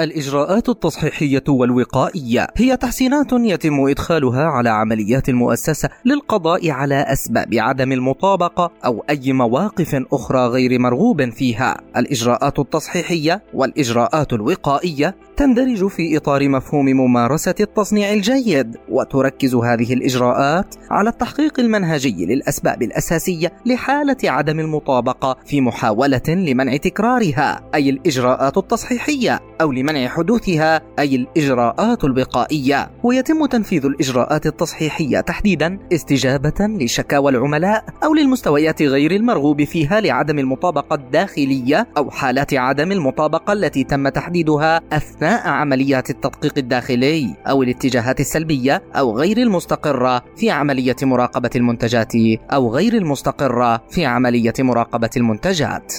الإجراءات التصحيحية والوقائية هي تحسينات يتم إدخالها على عمليات المؤسسة للقضاء على أسباب عدم المطابقة أو أي مواقف أخرى غير مرغوب فيها. الإجراءات التصحيحية والإجراءات الوقائية تندرج في إطار مفهوم ممارسة التصنيع الجيد، وتركز هذه الإجراءات على التحقيق المنهجي للأسباب الأساسية لحالة عدم المطابقة في محاولة لمنع تكرارها، أي الإجراءات التصحيحية أو لمنع حدوثها أي الإجراءات الوقائية ويتم تنفيذ الإجراءات التصحيحية تحديدا استجابة لشكاوى العملاء أو للمستويات غير المرغوب فيها لعدم المطابقة الداخلية أو حالات عدم المطابقة التي تم تحديدها أثناء عمليات التدقيق الداخلي أو الاتجاهات السلبية أو غير المستقرة في عملية مراقبة المنتجات أو غير المستقرة في عملية مراقبة المنتجات.